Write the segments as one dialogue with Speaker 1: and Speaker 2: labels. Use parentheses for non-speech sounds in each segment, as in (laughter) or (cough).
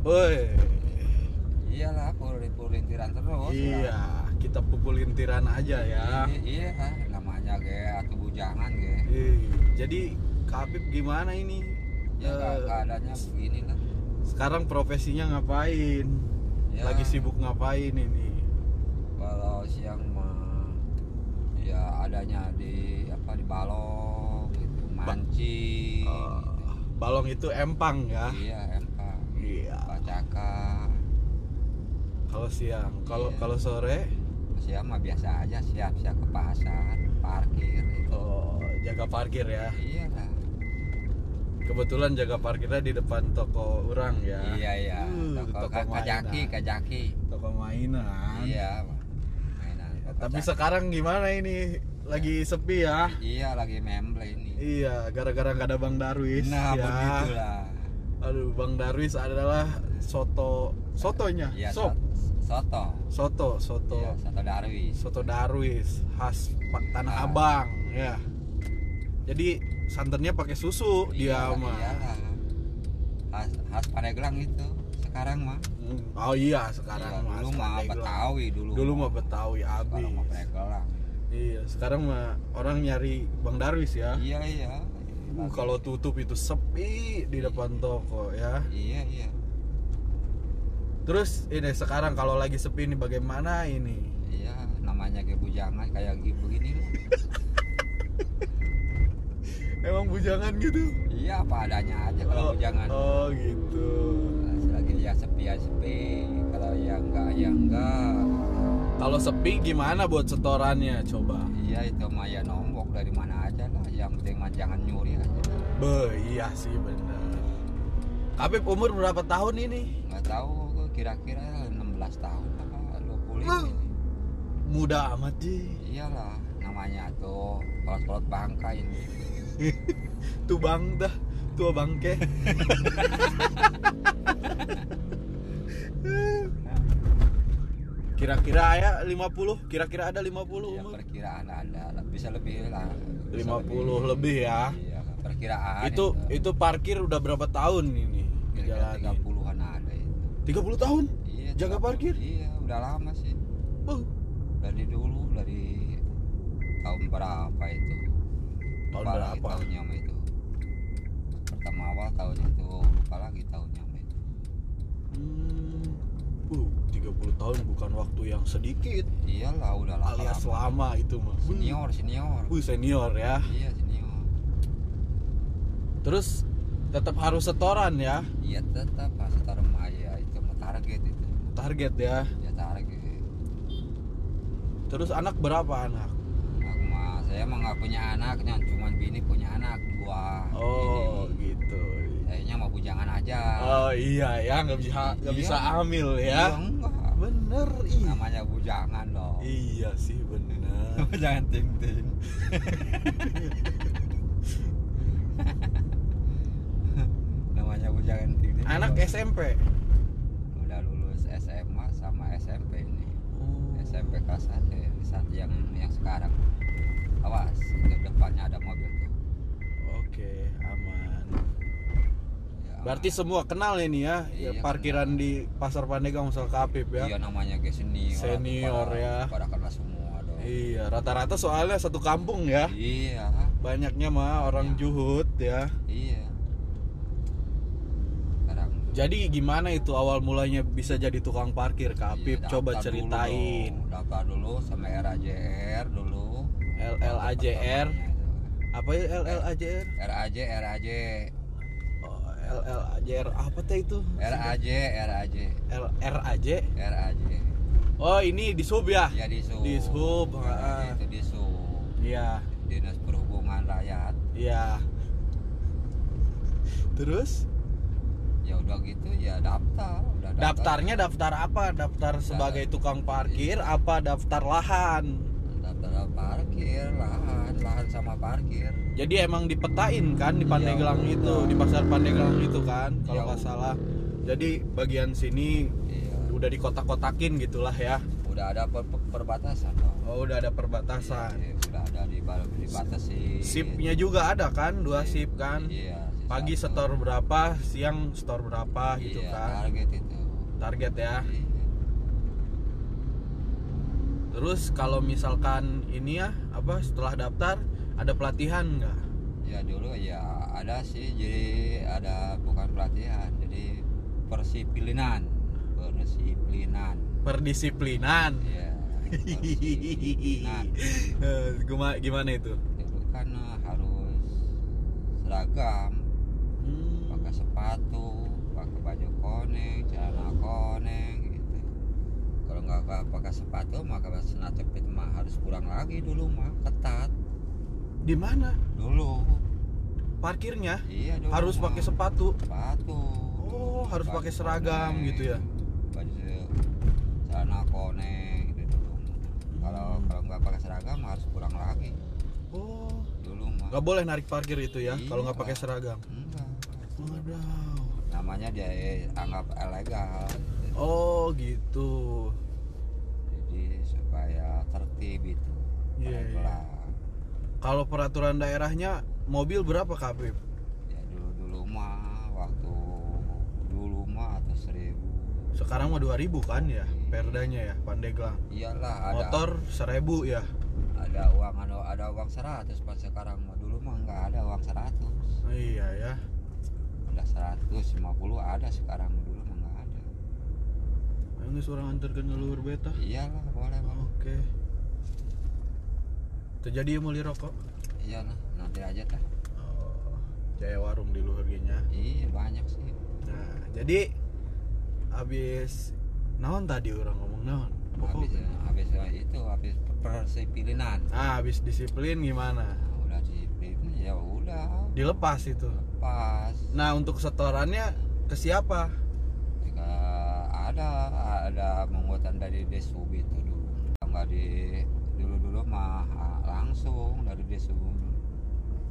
Speaker 1: Woi.
Speaker 2: iyalah pulin pulintiran terus
Speaker 1: Iya, kita pukulin tiran aja ya.
Speaker 2: Iya namanya ge atuh bujangan ge
Speaker 1: Ih, Jadi Kak Apip gimana ini?
Speaker 2: ya
Speaker 1: Eh,
Speaker 2: keadaannya begini lah
Speaker 1: sekarang profesinya ngapain?
Speaker 2: Ya.
Speaker 1: Lagi sibuk ngapain ini?
Speaker 2: kalau siang mah ya adanya di apa di balong gitu mancing
Speaker 1: Eh, balong itu empang ya?
Speaker 2: iya empang
Speaker 1: Iya.
Speaker 2: bacaka
Speaker 1: Kalau siang, kalau
Speaker 2: Iya.
Speaker 1: kalau sore,
Speaker 2: siang mah biasa aja siap-siap ke pasar parkir itu
Speaker 1: oh, jaga parkir ya.
Speaker 2: iya lah
Speaker 1: Kebetulan jaga parkirnya di depan toko orang ya.
Speaker 2: iya iya
Speaker 1: Uh,
Speaker 2: toko
Speaker 1: toko
Speaker 2: ka- kajaki kajaki
Speaker 1: Toko mainan.
Speaker 2: iya mainan toko
Speaker 1: Tapi
Speaker 2: kajaki.
Speaker 1: sekarang gimana ini? Lagi sepi ya?
Speaker 2: iya lagi memble ini
Speaker 1: Iya, gara-gara nggak ada Bang Darwis.
Speaker 2: nah
Speaker 1: ya.
Speaker 2: begitulah
Speaker 1: Aduh, Bang Darwis adalah soto sotonya.
Speaker 2: iya
Speaker 1: Sop.
Speaker 2: so- soto
Speaker 1: Soto, soto.
Speaker 2: iya soto darwis
Speaker 1: Soto Darwis khas Tanah
Speaker 2: Ah.
Speaker 1: Abang, ya. Jadi santannya pakai susu dia
Speaker 2: Iya,
Speaker 1: mah.
Speaker 2: iyalah. khas khas Pandeglang itu sekarang mah
Speaker 1: Hmm, Oh iya, sekarang
Speaker 2: Iya,
Speaker 1: mah
Speaker 2: dulu mah. Betawi dulu
Speaker 1: Dulu mah Betawi
Speaker 2: sekarang mah
Speaker 1: abis.
Speaker 2: Pandeglang
Speaker 1: Iya, sekarang mah orang nyari Bang Darwis ya.
Speaker 2: iya iya
Speaker 1: Uh, kalau tutup itu sepi di depan toko ya.
Speaker 2: iya iya
Speaker 1: Terus ini sekarang kalau lagi sepi ini bagaimana ini?
Speaker 2: iya namanya kayak bujangan kayak gitu begini lah (laughs)
Speaker 1: Emang bujangan gitu?
Speaker 2: iya apa adanya aja kalau
Speaker 1: oh,
Speaker 2: bujangan
Speaker 1: Oh gitu.
Speaker 2: Nah, selagi ya sepi ya sepi kalau ya enggak ya enggak
Speaker 1: Kalau sepi gimana buat setorannya coba?
Speaker 2: iya itu mah ya nombok dari mana aja lah yang penting mah jangan nyuri aja
Speaker 1: Be, iya sih bener. Habib umur berapa tahun ini?
Speaker 2: nggak tahu kira-kira 16 tahun apa 20
Speaker 1: Hah?
Speaker 2: ini
Speaker 1: Muda amat sih.
Speaker 2: iyalah namanya tuh kolot-kolot bangka ini (laughs)
Speaker 1: Tuh bang dah, tua bangke. (laughs) Kira-kira ya 50, kira-kira ada 50
Speaker 2: ya
Speaker 1: umur.
Speaker 2: perkiraan ada bisa lebih lah
Speaker 1: 50 lebih ya.
Speaker 2: iya perkiraan
Speaker 1: Itu itu parkir udah berapa tahun ini
Speaker 2: kira-kira
Speaker 1: jalani?
Speaker 2: 30-an ada itu
Speaker 1: 30 tahun?
Speaker 2: iya
Speaker 1: Jaga
Speaker 2: 30.
Speaker 1: parkir?
Speaker 2: iya udah lama sih
Speaker 1: Beuh,
Speaker 2: dari dulu dari tahun berapa itu
Speaker 1: Tahun
Speaker 2: Lupa lagi
Speaker 1: berapa?
Speaker 2: tahunnya mah itu pertama awal tahunnya itu lupa lagi tahunnya itu
Speaker 1: Hmm. Uh, 30 tahun bukan waktu yang sedikit
Speaker 2: iyalah udah lama
Speaker 1: alias lama itu mah.
Speaker 2: senior senior
Speaker 1: Uh, senior ya.
Speaker 2: iya senior
Speaker 1: Terus tetap harus setoran ya.
Speaker 2: iya tetap pas taruh ya itu target itu
Speaker 1: Target ya.
Speaker 2: ya target
Speaker 1: Terus anak berapa anak?
Speaker 2: aku mah saya mah nggak punya anak cuman bini punya anak dua
Speaker 1: Oh,
Speaker 2: Jadi,
Speaker 1: gitu.
Speaker 2: kayaknya mau bujangan aja
Speaker 1: Oh iya ya, nggak bisa nggak
Speaker 2: Iya.
Speaker 1: bisa
Speaker 2: Iya,
Speaker 1: ya.
Speaker 2: enggak
Speaker 1: Bener, iya.
Speaker 2: namanya bujangan dong
Speaker 1: Iya sih bener. (laughs)
Speaker 2: jangan ting ting (laughs) namanya bujangan ting ting
Speaker 1: Anak SMP.
Speaker 2: udah lulus SMA sama SMP ini
Speaker 1: Oh.
Speaker 2: SMP kelas 1 ya, di saat yang yang sekarang awas di depannya ada mobil tuh
Speaker 1: Oke, aman.
Speaker 2: Ya,
Speaker 1: Berarti semua kenal ini ya, ya
Speaker 2: Iya,
Speaker 1: parkiran di Pasar Pandeglang Musal Kapip ya.
Speaker 2: iya namanya kayak senior
Speaker 1: Senior,
Speaker 2: pada-
Speaker 1: ya.
Speaker 2: pada kenal semua dong
Speaker 1: Iya, rata-rata soalnya satu kampung ya.
Speaker 2: iya
Speaker 1: Banyaknya mah orang
Speaker 2: Iya.
Speaker 1: Juhut ya.
Speaker 2: iya
Speaker 1: Jadi gimana itu awal mulanya bisa jadi tukang parkir Kak Apip?
Speaker 2: Iya,
Speaker 1: Coba ceritain.
Speaker 2: dulu daftar dulu sama RAJR dulu
Speaker 1: LLAJR. Apa ya LLAJR?
Speaker 2: RAJ RAJ
Speaker 1: Oh, LLAJR apa teh itu?
Speaker 2: RAJ RAJ
Speaker 1: RAJ.
Speaker 2: RAJ
Speaker 1: Oh, ini di sub ya?
Speaker 2: ya di sub
Speaker 1: Di sub,
Speaker 2: Nah,
Speaker 1: ah.
Speaker 2: itu di sub
Speaker 1: Iya,
Speaker 2: dinas perhubungan rakyat
Speaker 1: iya. Terus
Speaker 2: ya udah gitu ya daftar udah daftar.
Speaker 1: daftarnya daftar apa? Daftar sebagai tukang parkir apa daftar lahan?
Speaker 2: daftar parkir lahan lahan sama parkir
Speaker 1: Jadi emang dipetain kan di
Speaker 2: Iya,
Speaker 1: Pandeglang
Speaker 2: udah.
Speaker 1: itu, di pasar Pandeglang itu kan, kalau
Speaker 2: Iya,
Speaker 1: nggak salah. Jadi bagian sini
Speaker 2: iya
Speaker 1: udah dikotak-kotakin gitulah ya.
Speaker 2: udah ada per- per- perbatasan dong
Speaker 1: Oh, udah ada perbatasan.
Speaker 2: Iya, udah ada di dibatasi
Speaker 1: Sipnya juga ada kan, dua
Speaker 2: Iya.
Speaker 1: sip kan.
Speaker 2: iya.
Speaker 1: Pagi setor berapa, siang setor berapa gitu
Speaker 2: Iya,
Speaker 1: kan.
Speaker 2: target itu
Speaker 1: Target ya.
Speaker 2: Iya.
Speaker 1: Terus kalau misalkan ini ya apa setelah daftar ada pelatihan nggak?
Speaker 2: ya dulu ya ada sih jadi ada bukan pelatihan jadi persipilinan persipilinan
Speaker 1: Perdisiplinan.
Speaker 2: ya persipilinan (laughs)
Speaker 1: Eh, gimana, itu?
Speaker 2: dulu kan harus seragam sepatu pakai baju koneng celana koneng gitu kalau nggak pakai sepatu maka senat cepit mah harus kurang lagi dulu mah ketat
Speaker 1: di mana?
Speaker 2: dulu
Speaker 1: Parkirnya
Speaker 2: iya dulu
Speaker 1: harus
Speaker 2: mah.
Speaker 1: pakai sepatu.
Speaker 2: sepatu
Speaker 1: Oh, harus pakai seragam
Speaker 2: koneng,
Speaker 1: gitu ya?
Speaker 2: baju celana koneng gitu dulu kalau
Speaker 1: Hmm.
Speaker 2: kalau nggak pakai seragam harus kurang lagi
Speaker 1: Oh,
Speaker 2: dulu mah
Speaker 1: nggak boleh narik parkir itu ya kalau nggak
Speaker 2: Iya.
Speaker 1: pakai seragam.
Speaker 2: enggak
Speaker 1: Waduh.
Speaker 2: namanya dia anggap ilegal
Speaker 1: Oh gitu.
Speaker 2: jadi supaya tertib itu
Speaker 1: Iya, iya.
Speaker 2: pelan-pelan.
Speaker 1: Kalau peraturan daerahnya mobil berapa Kapip?
Speaker 2: ya dulu dulu mah waktu dulu mah atau seribu
Speaker 1: Sekarang mah 2000 kan ya perdanya ya Pandeglang.
Speaker 2: iyalah ada
Speaker 1: Motor 1000 ya.
Speaker 2: ada uang ada, ada uang 100 pas sekarang mah dulu mah nggak ada uang 100
Speaker 1: Oh, iya ya.
Speaker 2: Udah 150 ada sekarang dulu mah nggak ada
Speaker 1: Ayo nggak seorang antarkan ke luar beta.
Speaker 2: iyalah boleh boleh
Speaker 1: Oke. Terjadi mau li rokok?
Speaker 2: iyalah nanti aja dah
Speaker 1: Oh, Jaya Warung di luar nya.
Speaker 2: iya banyak sih
Speaker 1: Nah, jadi habis naon tadi orang ngomong naon?
Speaker 2: Habis habis itu habis persipilinan
Speaker 1: Ah, habis disiplin gimana?
Speaker 2: nah, udah disiplin ya udah
Speaker 1: Dilepas itu.
Speaker 2: Pas
Speaker 1: Nah, untuk setorannya ke siapa?
Speaker 2: jika ada ada menguatan dari desub itu dulu nggak di dulu dulu mah ah, langsung dari desub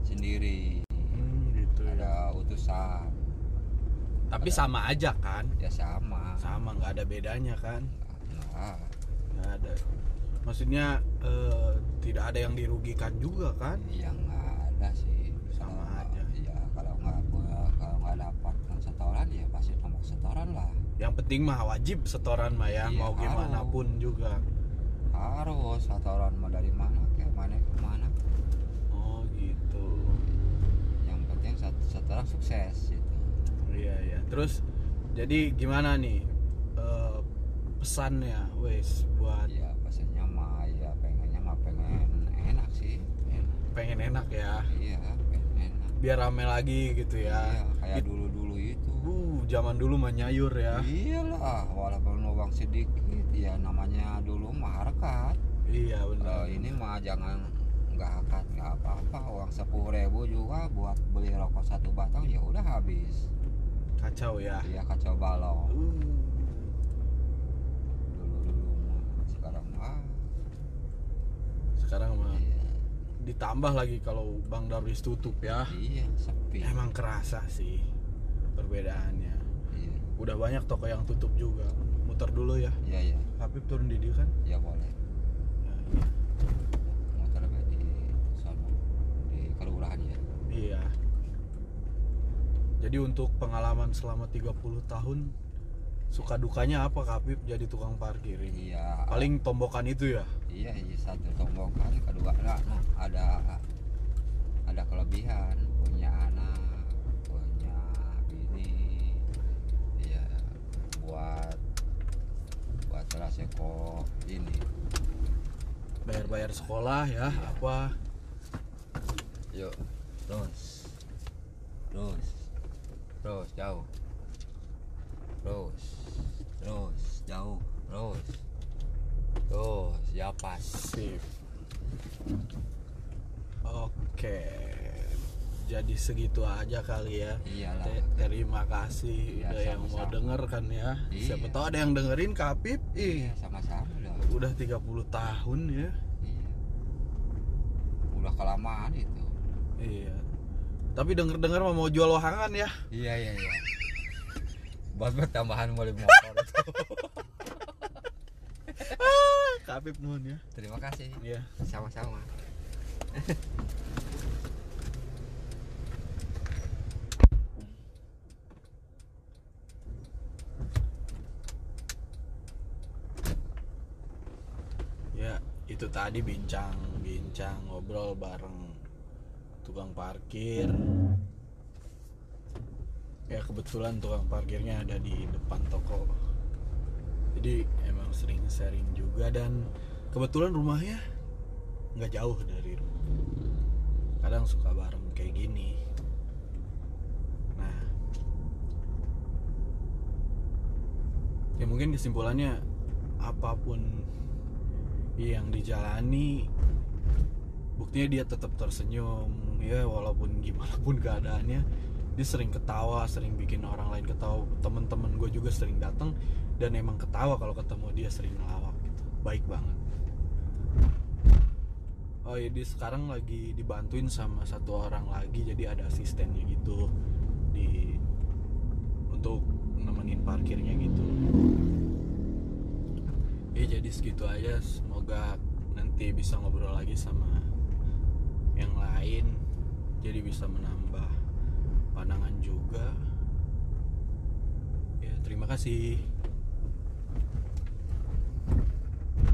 Speaker 2: sendiri
Speaker 1: Hmm, gitu ya.
Speaker 2: ada utusan
Speaker 1: Tapi sama aja kan?
Speaker 2: ya sama
Speaker 1: Sama nggak ada bedanya kan?
Speaker 2: Nah,
Speaker 1: Nggak ada. Maksudnya eh, tidak ada yang dirugikan juga kan?
Speaker 2: yang nggak ada sih
Speaker 1: Sama
Speaker 2: Kalau-
Speaker 1: aja.
Speaker 2: ya kalau nggak kalau nggak dapat setoran ya pasti nombok setoran lah
Speaker 1: Yang penting mah wajib setoran mah ya,
Speaker 2: Iya,
Speaker 1: mau gimana
Speaker 2: harus.
Speaker 1: pun juga.
Speaker 2: harus setoran mau dari mana ke mana ke mana
Speaker 1: Oh gitu.
Speaker 2: yang penting set- setoran sukses gitu
Speaker 1: Iya iya. Terus jadi gimana nih eh, pesannya, wes buat
Speaker 2: ya pesannya mah ya pengennya mah pengen enak sih enak.
Speaker 1: pengen enak ya,
Speaker 2: iya pengen enak
Speaker 1: biar rame lagi gitu ya.
Speaker 2: iya kayak dulu dulu itu.
Speaker 1: Uh, zaman dulu mah nyayur ya.
Speaker 2: iyalah walaupun uang sedikit ya namanya dulu mah harkat.
Speaker 1: Iya benar.
Speaker 2: ini mah jangan nggak akad nggak apa-apa. Uang sepuluh ribu juga buat beli rokok satu batang ya udah habis.
Speaker 1: Kacau ya.
Speaker 2: ya kacau balau
Speaker 1: Uh,
Speaker 2: dulu dulu mah sekarang mah.
Speaker 1: Sekarang mah
Speaker 2: iya,
Speaker 1: ditambah lagi kalau Bang Darwis tutup ya.
Speaker 2: iya sepi
Speaker 1: Emang kerasa sih perbedaannya.
Speaker 2: iya
Speaker 1: Udah banyak toko yang tutup juga. Muter dulu ya.
Speaker 2: iya iya
Speaker 1: Habib turun di dia kan?
Speaker 2: ya boleh
Speaker 1: Ya, iya.
Speaker 2: di sono di kelurahan ya
Speaker 1: Iya. Jadi untuk pengalaman selama 30 tahun suka dukanya apa Kapip jadi tukang parkir ini?
Speaker 2: iya
Speaker 1: Paling tombokan itu ya.
Speaker 2: iya iya satu tombokan kedua nah, nah, ada ada kelebihan punya anak punya bini iya buat buat raseko ini
Speaker 1: Bayar-bayar sekolah ya,
Speaker 2: Iya.
Speaker 1: apa?
Speaker 2: yuk terus terus terus jauh terus terus jauh terus terus ya pas
Speaker 1: Sip. Oke. Jadi segitu aja kali ya.
Speaker 2: iyalah
Speaker 1: Te- Terima kasih
Speaker 2: Iya,
Speaker 1: udah yang mau
Speaker 2: sama-sama.
Speaker 1: denger kan ya. Siapa
Speaker 2: Iya.
Speaker 1: tahu ada yang dengerin Kapip.
Speaker 2: iya
Speaker 1: Ih,
Speaker 2: sama-sama dah
Speaker 1: udah 30 tahun ya.
Speaker 2: iya udah kelamaan itu
Speaker 1: Iya. Tapi denger-denger mah mau jual wahangan ya.
Speaker 2: iya iya iya buat tambahan mulai motor itu (laughs)
Speaker 1: Kak ya.
Speaker 2: Terima kasih.
Speaker 1: Iya.
Speaker 2: Sama-sama.
Speaker 1: ya, itu tadi bincang-bincang ngobrol bareng tukang parkir. Ya kebetulan tukang parkirnya ada di depan toko. Jadi sering sharing juga dan kebetulan rumahnya nggak jauh dari rumah. Kadang suka bareng kayak gini. Nah ya mungkin kesimpulannya apa pun yang dijalani buktinya dia tetap tersenyum ya walaupun gimana pun keadaannya dia sering ketawa sering bikin orang lain ketawa. Temen-temen gue juga sering datang dan emang ketawa kalau ketemu dia sering ngelawak gitu. Baik banget. Oh ya dia sekarang lagi dibantuin sama satu orang lagi jadi ada asistennya gitu. Di untuk nemenin parkirnya gitu. Ya jadi segitu aja. Semoga nanti bisa ngobrol lagi sama yang lain. Jadi bisa menambah pandangan juga. Ya terima kasih.